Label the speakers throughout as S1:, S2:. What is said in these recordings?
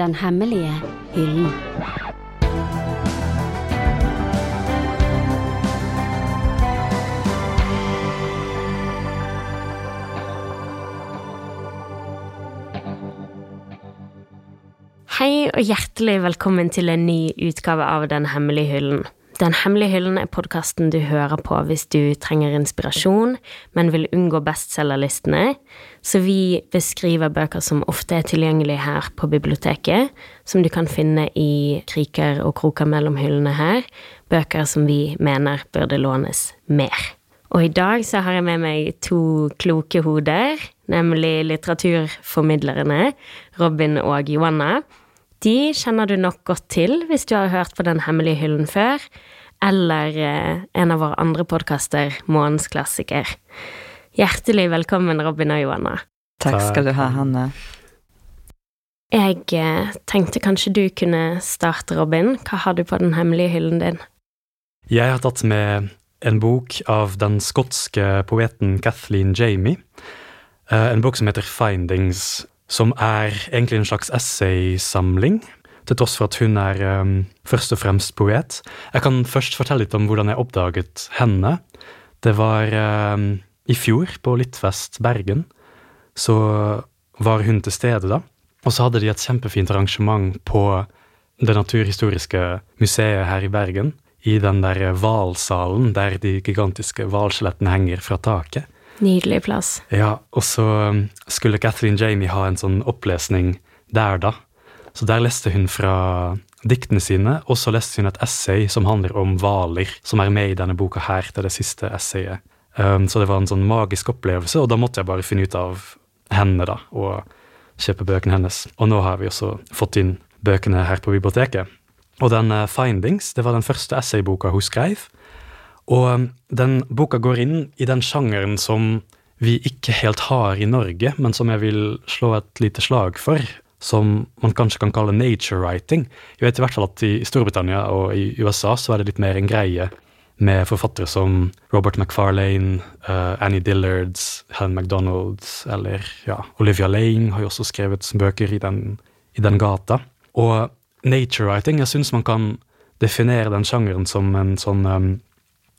S1: Den hemmelige hyllen.
S2: Hei og hjertelig velkommen til en ny utgave av Den hemmelige hyllen. Den hemmelige hyllen er podkasten du hører på hvis du trenger inspirasjon, men vil unngå bestselgerlistene. Så vi beskriver bøker som ofte er tilgjengelige her på biblioteket, som du kan finne i kriker og kroker mellom hyllene her. Bøker som vi mener burde lånes mer. Og i dag så har jeg med meg to kloke hoder, nemlig litteraturformidlerne Robin og Joanna. De kjenner du nok godt til hvis du har hørt på Den hemmelige hyllen før, eller eh, en av våre andre podkaster, Månens klassiker. Hjertelig velkommen, Robin og Johanna.
S3: Takk skal du ha, Hanne.
S2: Jeg eh, tenkte kanskje du kunne starte, Robin. Hva har du på Den hemmelige hyllen din?
S4: Jeg har tatt med en bok av den skotske poeten Kathleen Jamie. Eh, en bok som heter Findings, som er egentlig en slags essaysamling, til tross for at hun er um, først og fremst poet. Jeg kan først fortelle litt om hvordan jeg oppdaget henne. Det var um, i fjor, på Littfest Bergen. Så var hun til stede da. Og så hadde de et kjempefint arrangement på Det naturhistoriske museet her i Bergen. I den der hvalsalen der de gigantiske hvalskjelettene henger fra taket.
S2: Nydelig plass.
S4: Ja, og så um, skulle Kathleen Jamie ha en sånn opplesning der, da. Så der leste hun fra diktene sine, og så leste hun et essay som handler om hvaler, som er med i denne boka her, til det siste essayet. Um, så det var en sånn magisk opplevelse, og da måtte jeg bare finne ut av henne, da, og kjøpe bøkene hennes. Og nå har vi også fått inn bøkene her på biblioteket. Og den uh, Findings, det var den første essayboka hun skrev. Og um, den boka går inn i den sjangeren som vi ikke helt har i Norge, men som jeg vil slå et lite slag for, som man kanskje kan kalle nature writing. Jeg vet i hvert fall at i Storbritannia og i USA så er det litt mer en greie med forfattere som Robert McFarlane, uh, Annie Dillards, Helen MacDonald eller ja, Olivia Lane har jo også skrevet bøker i den, i den gata. Og nature writing, jeg syns man kan definere den sjangeren som en sånn um,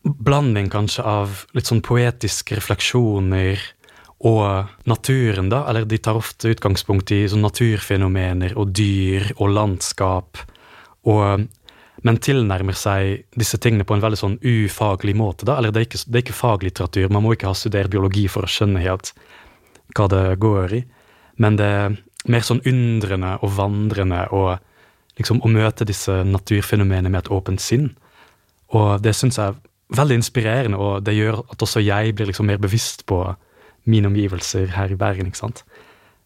S4: blanding kanskje av litt sånn poetiske refleksjoner og naturen, da. Eller de tar ofte utgangspunkt i sånn naturfenomener og dyr og landskap. Og, men tilnærmer seg disse tingene på en veldig sånn ufaglig måte. da, eller Det er ikke, det er ikke faglitteratur, man må ikke ha studert biologi for å skjønne helt hva det går i. Men det er mer sånn undrende og vandrende og liksom å møte disse naturfenomenene med et åpent sinn. Og det syns jeg veldig inspirerende, og det gjør at også jeg blir liksom mer bevisst på mine omgivelser her i Bergen. ikke sant?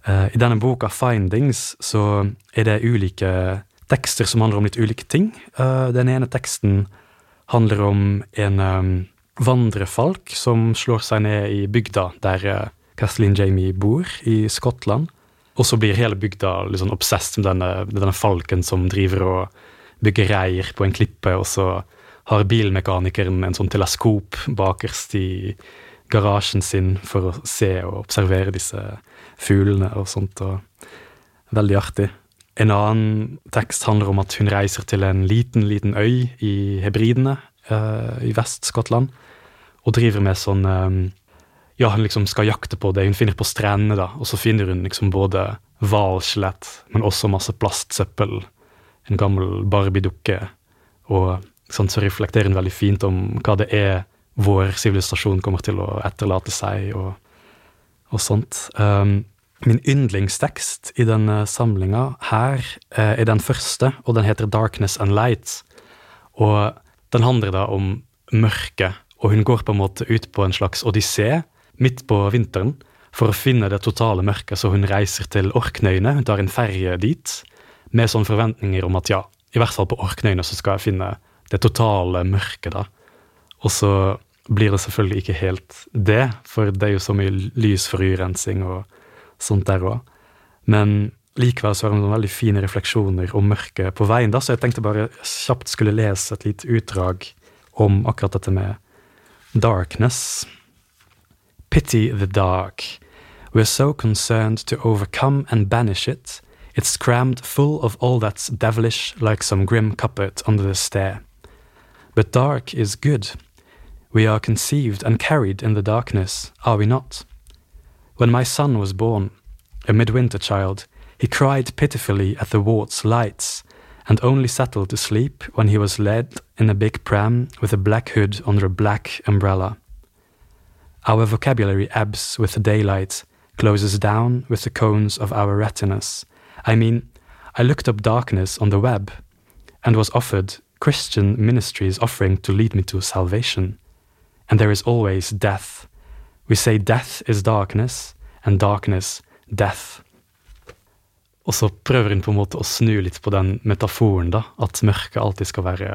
S4: Uh, I denne boka, 'Findings', så er det ulike tekster som handler om litt ulike ting. Uh, den ene teksten handler om en um, vandrefalk som slår seg ned i bygda der Kathleen Jamie bor, i Skottland. Og så blir hele bygda liksom obsessed med denne, denne falken som driver og bygger reir på en klippe, og så har bilmekanikeren en sånn teleskop bakerst i garasjen sin for å se og observere disse fuglene og sånt. og Veldig artig. En annen tekst handler om at hun reiser til en liten, liten øy i Hebridene uh, i Vest-Skottland og driver med sånn um, Ja, hun liksom skal jakte på det hun finner på strendene, da, og så finner hun liksom både hvalskjelett, men også masse plastsøppel, en gammel Barbie-dukke og sånn, så reflekterer hun veldig fint om hva det er vår sivilisasjon kommer til å etterlate seg, og, og sånt. Um, min yndlingstekst i denne samlinga her uh, er den første, og den heter 'Darkness and Light'. Og den handler da om mørket, og hun går på en måte ut på en slags odyssé midt på vinteren for å finne det totale mørket, så hun reiser til Orknøyene. Hun tar en ferje dit med sånne forventninger om at ja, i hvert fall på Orknøyene så skal jeg finne det totale mørket, da. Og så blir det selvfølgelig ikke helt det, for det er jo så mye lys for urensing og sånt der òg. Men likevel så har noen veldig fine refleksjoner om mørket på veien, da, så jeg tenkte bare kjapt skulle lese et lite utdrag om akkurat dette med darkness. Pity the dark. We are so concerned to overcome and banish it It's crammed full of all that's devilish, like some grim cupboard under the stair. But dark is good. We are conceived and carried in the darkness, are we not? When my son was born, a midwinter child, he cried pitifully at the wart's lights, and only settled to sleep when he was led in a big pram with a black hood under a black umbrella. Our vocabulary ebbs with the daylight, closes down with the cones of our retinas. I mean, I looked up darkness on the web and was offered Christian ministries offering to lead me to salvation. And there is always death. We say death is darkness, and darkness death. Og så prøver hun på en måte å snu litt på den metaforen, da, at mørket alltid skal være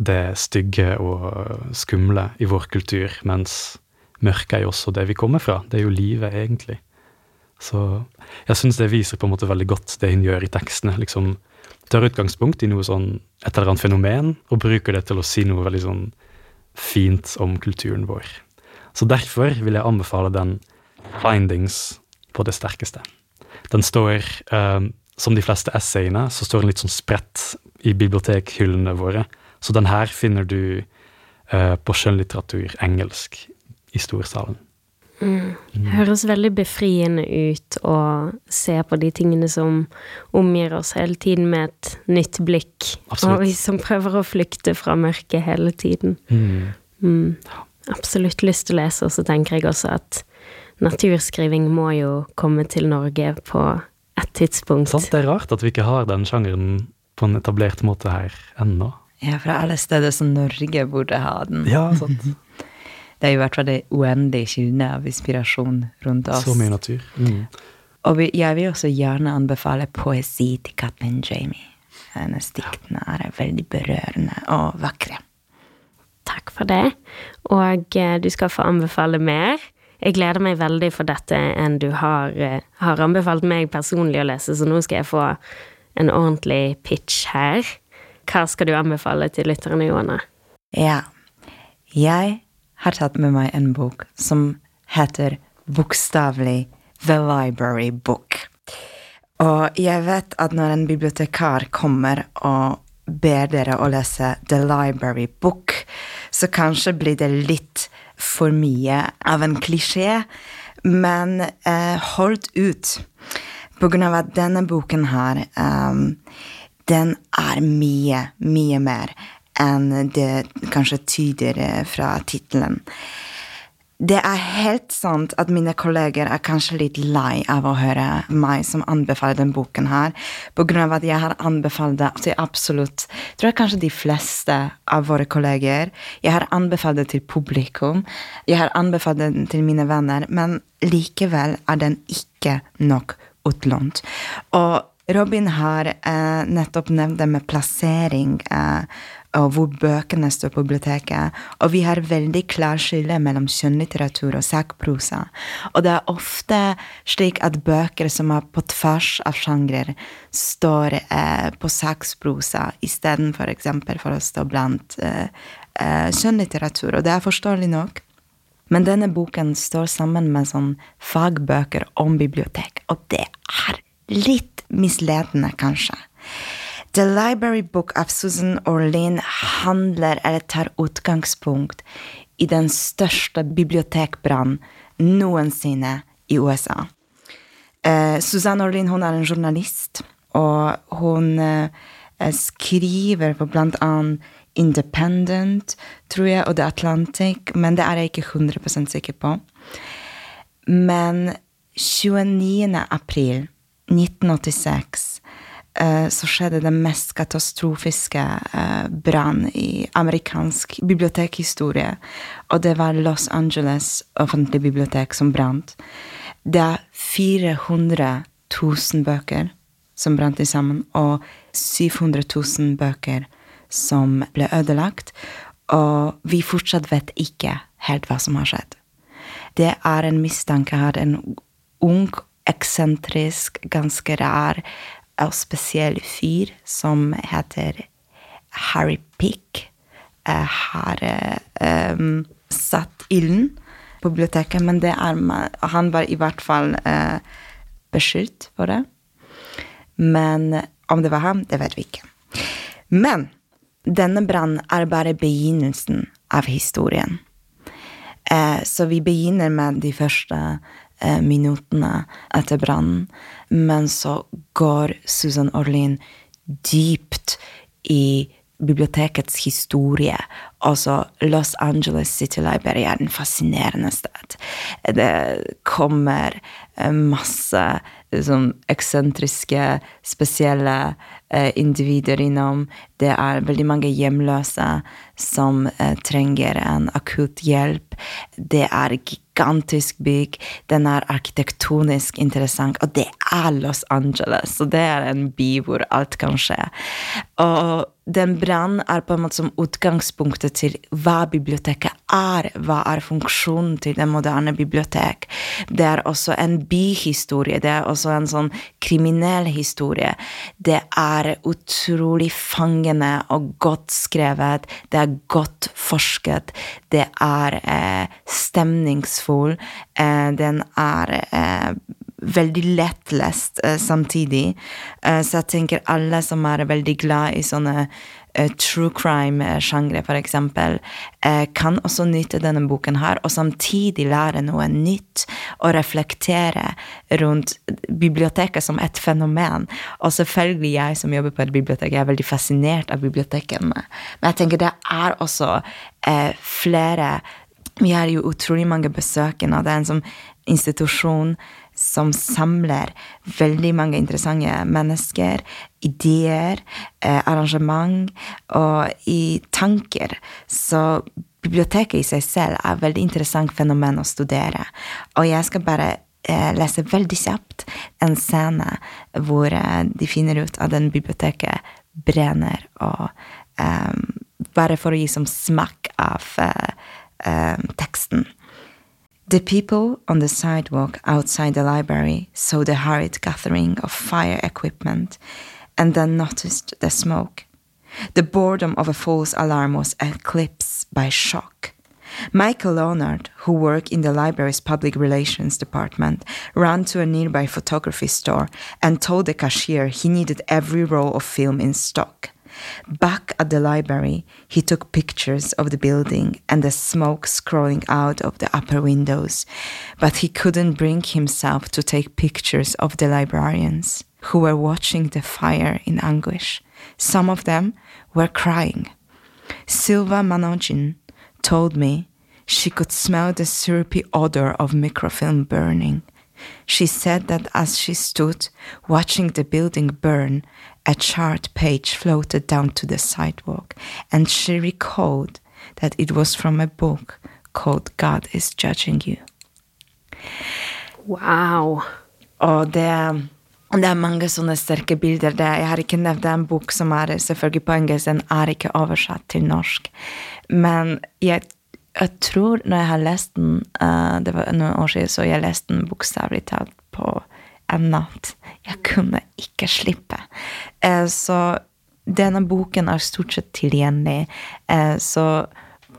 S4: det stygge og skumle i vår kultur, mens mørket er jo også det vi kommer fra. Det er jo livet, egentlig. Så jeg syns det viser på en måte veldig godt det hun gjør i tekstene. liksom Tar utgangspunkt i noe sånn, et eller annet fenomen, og bruker det til å si noe veldig sånn fint om kulturen vår. Så derfor vil jeg anbefale den Findings på det sterkeste. Den står, eh, som de fleste essayene, så står den litt sånn spredt i bibliotekhyllene våre. Så den her finner du eh, på skjønnlitteratur engelsk i storsalen.
S2: Mm. Høres veldig befriende ut å se på de tingene som omgir oss hele tiden med et nytt blikk.
S4: Absolutt.
S2: Og vi som prøver å flykte fra mørket hele tiden.
S4: Mm.
S2: Mm. Absolutt lyst til å lese, og så tenker jeg også at naturskriving må jo komme til Norge på et tidspunkt.
S4: Sant? Det er rart at vi ikke har den sjangeren på en etablert måte her ennå.
S3: Ja, fra alle steder som Norge burde ha den.
S4: Ja, sant.
S3: Det er i hvert fall det uendelige kilden av inspirasjon rundt oss.
S4: Så mye natur. Mm.
S3: Og vi, jeg vil også gjerne anbefale poesi til Kathleen Jamie. Hennes diktene er veldig berørende og vakre.
S2: Takk for det. Og eh, du skal få anbefale mer. Jeg gleder meg veldig for dette enn du har, eh, har anbefalt meg personlig å lese, så nå skal jeg få en ordentlig pitch her. Hva skal du anbefale til lytterne, Johanne?
S3: Ja. Jeg har tatt med meg en bok som heter bokstavelig The Library Book. Og jeg vet at når en bibliotekar kommer og ber dere å lese The Library Book, så kanskje blir det litt for mye av en klisjé, men eh, holdt ut. På grunn av at denne boken her, um, den er mye, mye mer enn det kanskje tyder fra tittelen. Det er helt sant at mine kolleger er kanskje litt lei av å høre meg som anbefaler den boken her, på grunn av at jeg har anbefalt det til absolutt tror jeg kanskje de fleste av våre kolleger. Jeg har anbefalt det til publikum, jeg har anbefalt den til mine venner, men likevel er den ikke nok utlånt. Og Robin har eh, nettopp nevnt det med plassering eh, og hvor bøkene står på biblioteket. Og vi har veldig klar skille mellom skjønnlitteratur og sakprosa. Og det er ofte slik at bøker som er på tvers av sjangrer, står eh, på saksprosa istedenfor eksempel for å stå blant eh, eh, skjønnlitteratur. Og det er forståelig nok. Men denne boken står sammen med sånn fagbøker om bibliotek, og det er litt misledende, kanskje. The Library Book av Susan Orlean handler eller tar utgangspunkt i den største bibliotekbrannen noensinne i USA. Eh, Susan Orlean hun er en journalist, og hun eh, skriver på blant annet Independent, tror jeg, og The Atlantic, men det er jeg ikke 100 sikker på. Men 29. april 1986 eh, så skjedde det mest katastrofiske eh, brann i amerikansk bibliotekhistorie. Og det var Los Angeles offentlige bibliotek som brant. Det er 400 000 bøker som brant sammen, og 700 000 bøker som ble ødelagt. Og vi fortsatt vet ikke helt hva som har skjedd. Det er en mistanke her. En ung eksentrisk, ganske rar og spesiell fyr som heter Harry Pick, uh, har um, satt ilden på biblioteket, men er, han var i hvert fall uh, beskyldt for det. Men om det var ham, det vet vi ikke. Men denne brannen er bare begynnelsen av historien. Eh, så vi begynner med de første eh, minuttene etter brannen, men så går Susan Orlin dypt i bibliotekets historie. Altså Los Angeles City Library er en fascinerende sted. Det kommer eh, masse liksom, eksentriske, spesielle eh, individer innom. Det er veldig mange hjemløse som eh, trenger en akutt hjelp. Det er gigantisk bygg. Den er arkitektonisk interessant, og det er Los Angeles. Så det er en by hvor alt kan skje. Og den brannen er på en måte som utgangspunktet til hva biblioteket er. Hva er funksjonen til det moderne bibliotek? Det er også en byhistorie. Det er også en sånn kriminell historie. Det er utrolig fangende og godt skrevet. Det er godt forsket. Det er eh, stemningsfull. Eh, den er eh, veldig lettlest uh, samtidig. Uh, så jeg tenker alle som er veldig glad i sånne uh, true crime-sjangre, for eksempel, kan også nyte denne boken her, og samtidig lære noe nytt og reflektere rundt biblioteket som et fenomen. Og selvfølgelig jeg som jobber på et bibliotek, jeg er veldig fascinert av bibliotekene. Men jeg tenker det er også flere Vi har jo utrolig mange besøkende, og det er en sånn institusjon som samler veldig mange interessante mennesker, ideer, eh, arrangement og i tanker. Så biblioteket i seg selv er et veldig interessant fenomen å studere. Og jeg skal bare eh, lese veldig kjapt en scene hvor eh, de finner ut at den biblioteket brenner, og um, bare for å gi som smak av uh, uh, teksten. The people on the sidewalk outside the library saw the hurried gathering of fire equipment and then noticed the smoke. The boredom of a false alarm was eclipsed by shock. Michael Leonard, who worked in the library's public relations department, ran to a nearby photography store and told the cashier he needed every roll of film in stock. Back at the library, he took pictures of the building and the smoke scrolling out of the upper windows, but he couldn't bring himself to take pictures of the librarians who were watching the fire in anguish. Some of them were crying. Silva Manojin told me she could smell the syrupy odor of microfilm burning. She said that as she stood watching the building burn, a chart page floated down to the sidewalk, and she recalled that it was from a book called God is Judging You.
S2: Wow.
S3: Og det, det er mange sånne sterke bilder. Det, jeg har ikke nevnt en bok som er selvfølgelig på engelsk, den er ikke oversatt til norsk. Men jeg, jeg tror, når jeg har lest den, uh, det var noen år siden, så jeg leste den bokstavelig talt på en natt. Jeg kunne ikke slippe. Uh, så denne boken er stort sett tilgjengelig. Uh, så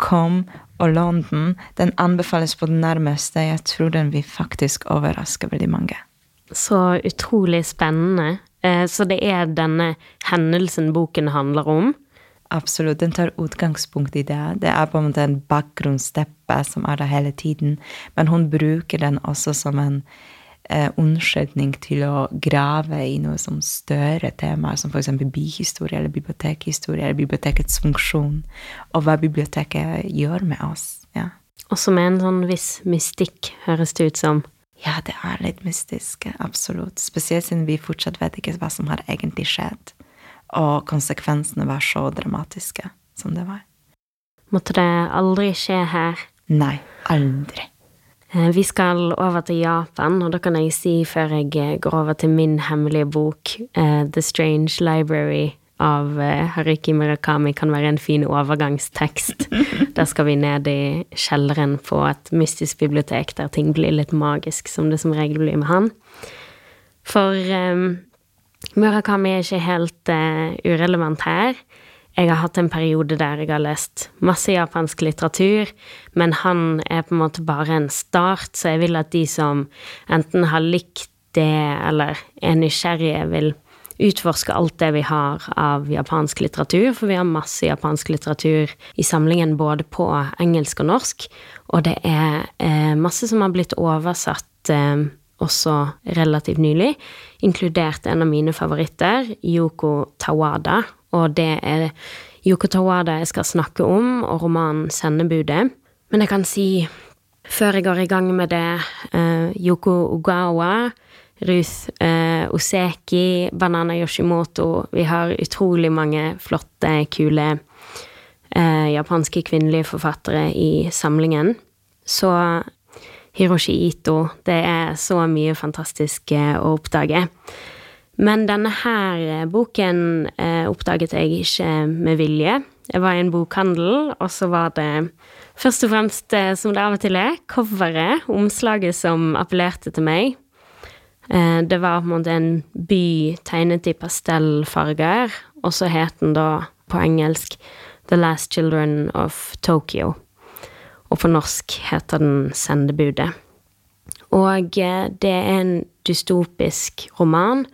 S3: kom og lån den. Den anbefales på det nærmeste. Jeg tror den vil faktisk overraske veldig mange.
S2: Så utrolig spennende. Så det er denne hendelsen boken handler om?
S3: Absolutt. Den tar utgangspunkt i det. Det er på en måte en bakgrunnsteppe som er der hele tiden. Men hun bruker den også som en eh, unnskyldning til å grave i noe som større temaer, som f.eks. byhistorie eller bibliotekhistorie, eller bibliotekets funksjon, og hva biblioteket gjør med oss. ja.
S2: Også med en sånn viss mystikk, høres det ut som.
S3: Ja, det er litt mystisk, absolutt. Spesielt siden vi fortsatt vet ikke hva som har egentlig skjedd, og konsekvensene var så dramatiske som det var.
S2: Måtte det aldri skje her?
S3: Nei, aldri.
S2: Eh, vi skal over til Japan, og da kan jeg si, før jeg eh, går over til min hemmelige bok, uh, The Strange Library av Haruki Murakami, kan være en fin overgangstekst. Der skal vi ned i kjelleren på et mystisk bibliotek der ting blir litt magisk, som det som regel blir med han. For um, Murakami er ikke helt uh, urelevant her. Jeg har hatt en periode der jeg har lest masse japansk litteratur, men han er på en måte bare en start, så jeg vil at de som enten har likt det, eller er nysgjerrige, vil utforske alt det vi har av japansk litteratur, for vi har masse japansk litteratur i samlingen både på engelsk og norsk, og det er eh, masse som har blitt oversatt eh, også relativt nylig, inkludert en av mine favoritter, Yoko Tawada, og det er Yoko Tawada jeg skal snakke om, og romanen Sendebudet. Men jeg kan si, før jeg går i gang med det, uh, Yoko Ogawa Ruth uh, Oseki, Banana Yoshimoto Vi har utrolig mange flotte, kule uh, japanske kvinnelige forfattere i samlingen. Så Hiroshi Ito Det er så mye fantastisk eh, å oppdage. Men denne her eh, boken eh, oppdaget jeg ikke med vilje. Jeg var i en bokhandel, og så var det først og fremst, som det av og til er, coveret, omslaget, som appellerte til meg. Det var på en måte en by tegnet i pastellfarger, og så het den da på engelsk The Last Children of Tokyo. Og på norsk heter den Sendebudet. Og eh, det er en dystopisk roman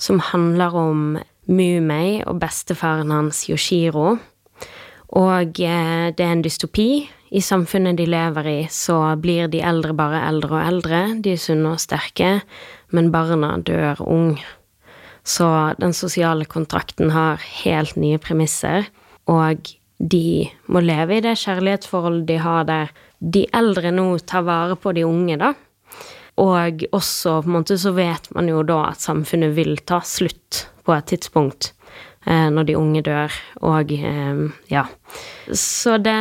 S2: som handler om Mumei og bestefaren hans Yoshiro. Og eh, det er en dystopi. I samfunnet de lever i, så blir de eldre bare eldre og eldre. De er sunne og sterke men barna dør ung. Så den sosiale kontrakten har helt nye premisser, og de må leve i det kjærlighetsforholdet de har der de eldre nå tar vare på de unge, da. Og også på en måte så vet man jo da at samfunnet vil ta slutt på et tidspunkt eh, når de unge dør, og eh, ja. Så det,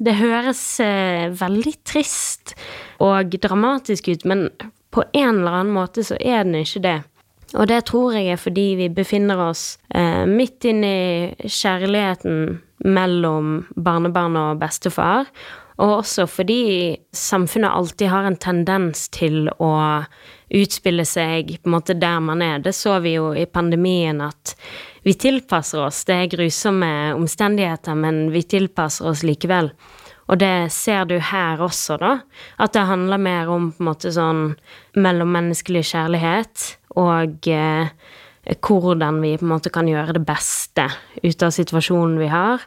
S2: det høres eh, veldig trist og dramatisk ut, men på en eller annen måte så er den ikke det. Og det tror jeg er fordi vi befinner oss eh, midt inni kjærligheten mellom barnebarn og bestefar, og også fordi samfunnet alltid har en tendens til å utspille seg på en måte der man er. Det så vi jo i pandemien at vi tilpasser oss. Det er grusomme omstendigheter, men vi tilpasser oss likevel. Og det ser du her også, da. At det handler mer om på en måte sånn mellommenneskelig kjærlighet og eh, hvordan vi på en måte kan gjøre det beste ut av situasjonen vi har.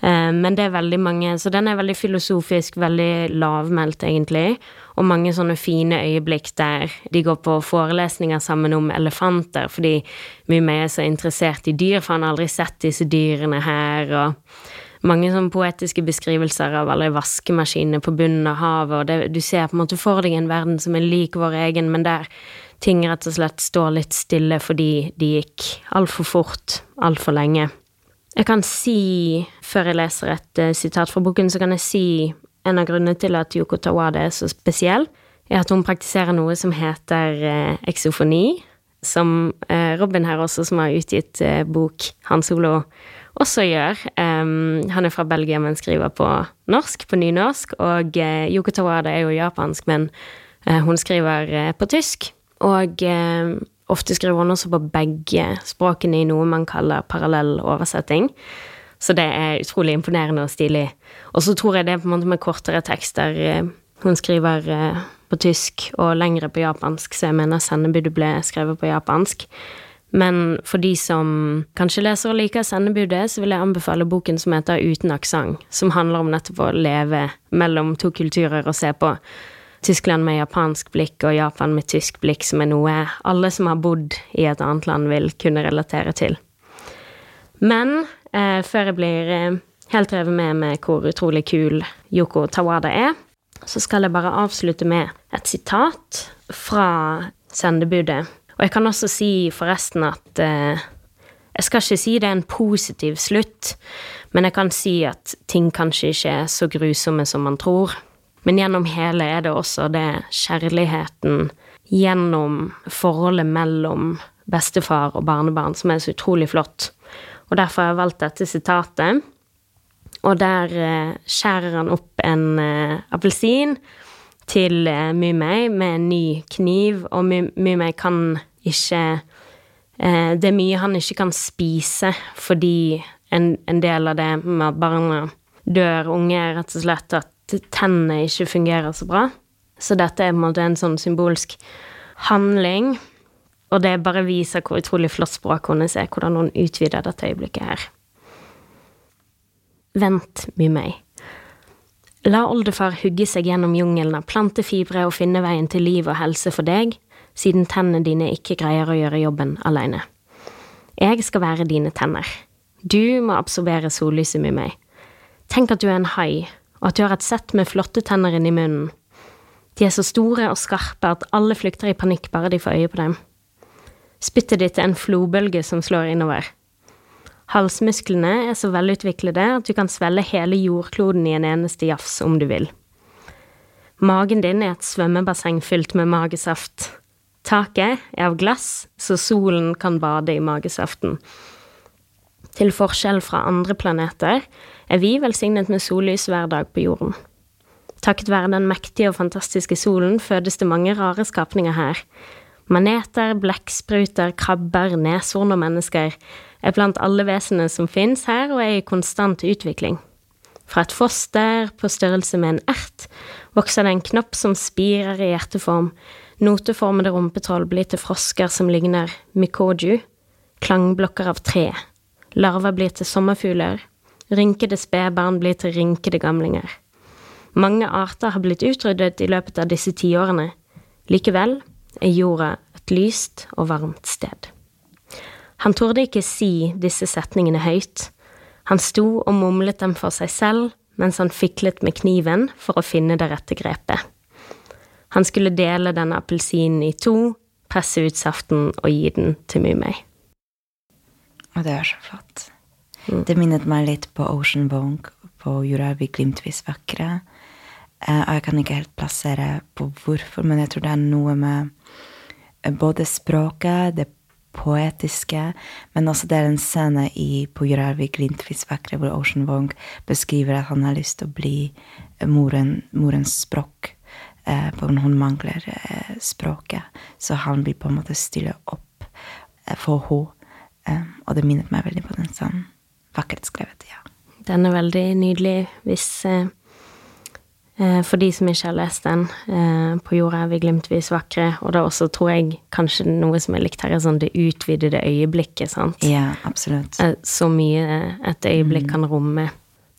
S2: Eh, men det er veldig mange Så den er veldig filosofisk, veldig lavmælt, egentlig. Og mange sånne fine øyeblikk der de går på forelesninger sammen om elefanter, fordi Mumei er så interessert i dyr, for han har aldri sett disse dyrene her. og mange sånne poetiske beskrivelser av alle vaskemaskinene på bunnen av havet, og det, du ser på en måte for deg en verden som er lik vår egen, men der ting rett og slett står litt stille fordi de gikk altfor fort, altfor lenge. Jeg kan si, før jeg leser et uh, sitat fra boken, så kan jeg si en av grunnene til at Yoko Tawade er så spesiell, er at hun praktiserer noe som heter uh, eksofoni, som uh, Robin her også, som har utgitt bok Hans Olo også gjør. Um, han er fra Belgia, men skriver på norsk, på nynorsk. Og Yoko Tawada er jo japansk, men hun skriver på tysk. Og ofte skriver hun også på begge språkene i noe man kaller parallell oversetting. Så det er utrolig imponerende og stilig. Og så tror jeg det er på en måte med kortere tekster. Hun skriver på tysk og lengre på japansk, så jeg mener sendebudet ble skrevet på japansk. Men for de som kanskje leser og liker sendebudet, så vil jeg anbefale boken som heter Uten aksent, som handler om nettopp å leve mellom to kulturer og se på Tyskland med japansk blikk og Japan med tysk blikk, som er noe alle som har bodd i et annet land, vil kunne relatere til. Men eh, før jeg blir eh, helt revet med med hvor utrolig kul Yoko Tawada er, så skal jeg bare avslutte med et sitat fra sendebudet og jeg kan også si forresten at eh, Jeg skal ikke si det er en positiv slutt, men jeg kan si at ting kanskje ikke er så grusomme som man tror. Men gjennom hele er det også det kjærligheten gjennom forholdet mellom bestefar og barnebarn som er så utrolig flott. Og derfor har jeg valgt dette sitatet. Og der eh, skjærer han opp en eh, appelsin til eh, Mumei med en ny kniv, og Mumei kan ikke Det er mye han ikke kan spise fordi en, en del av det med at barna dør unge, er rett og slett at tennene ikke fungerer så bra. Så dette er på en måte en sånn symbolsk handling. Og det bare viser hvor utrolig flott språk hennes er, hvordan hun utvider dette øyeblikket her. Vent, Mimei. La oldefar hugge seg gjennom jungelen av plantefibre og finne veien til liv og helse for deg, siden tennene dine ikke greier å gjøre jobben alene. Jeg skal være dine tenner. Du må absorbere sollyset, Mumei. Tenk at du er en hai, og at du har et sett med flotte tenner inni munnen. De er så store og skarpe at alle flykter i panikk bare de får øye på dem. Spyttet ditt er en flobølge som slår innover. Halsmusklene er så velutviklede at du kan svelle hele jordkloden i en eneste jafs om du vil. Magen din er et svømmebasseng fylt med magesaft. Taket er av glass, så solen kan bade i magesaften. Til forskjell fra andre planeter er vi velsignet med sollys hver dag på jorden. Takket være den mektige og fantastiske solen fødes det mange rare skapninger her. Maneter, blekkspruter, krabber, neshorn og mennesker er blant alle vesenene som finnes her og er i konstant utvikling. Fra et foster på størrelse med en ert vokser det en knopp som spirer i hjerteform, noteformede rumpetroll blir til frosker som ligner mikoju, klangblokker av tre, larver blir til sommerfugler, rynkede spedbarn blir til rynkede gamlinger. Mange arter har blitt utryddet i løpet av disse tiårene. Likevel er jorda et lyst og varmt sted. Han torde ikke si disse setningene høyt. Han sto og mumlet dem for seg selv mens han fiklet med kniven for å finne det rette grepet. Han skulle dele denne appelsinen i to, presse ut saften og gi den til Mumei.
S3: Og det er så flott. Det minnet meg litt på Ocean Wong, på vi glimtvis vakre. Eh, og jeg kan ikke helt plassere på hvorfor, men jeg tror det er noe med eh, både språket, det poetiske, men også det er en scene i På er glimtvis vakre, hvor Ocean Wong beskriver at han har lyst til å bli eh, moren, morens språk. For hun mangler språket, så han vil på en måte stille opp for henne. Og det minnet meg veldig på den sånn vakkert skrevet, ja.
S2: Den er veldig nydelig hvis eh, eh, For de som ikke har lest den, eh, På jorda er vi glimtvis vakre, og det er også, tror jeg, kanskje noe som er likt her, er sånn det utvidede øyeblikket, sant?
S3: Ja, absolutt.
S2: Eh, Så mye et øyeblikk kan romme.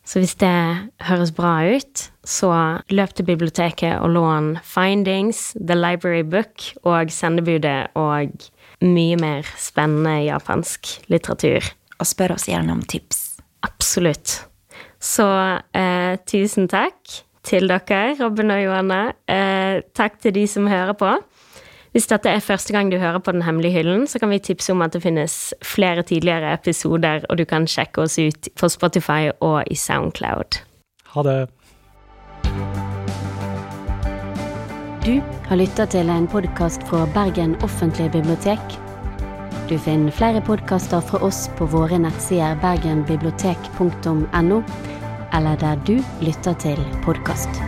S2: Så hvis det høres bra ut, så løp til biblioteket og lån Findings, The Library Book og Sendebudet og mye mer spennende japansk litteratur.
S3: Og spør oss gjerne om tips.
S2: Absolutt. Så eh, tusen takk til dere, Robin og Johanne. Eh, takk til de som hører på. Hvis dette er første gang du hører på Den hemmelige hyllen, så kan vi tipse om at det finnes flere tidligere episoder, og du kan sjekke oss ut på Spotify og i Soundcloud.
S4: Ha det.
S1: Du har lyttet til en podkast fra Bergen offentlige bibliotek. Du finner flere podkaster fra oss på våre nettsider bergenbibliotek.no, eller der du lytter til podkast.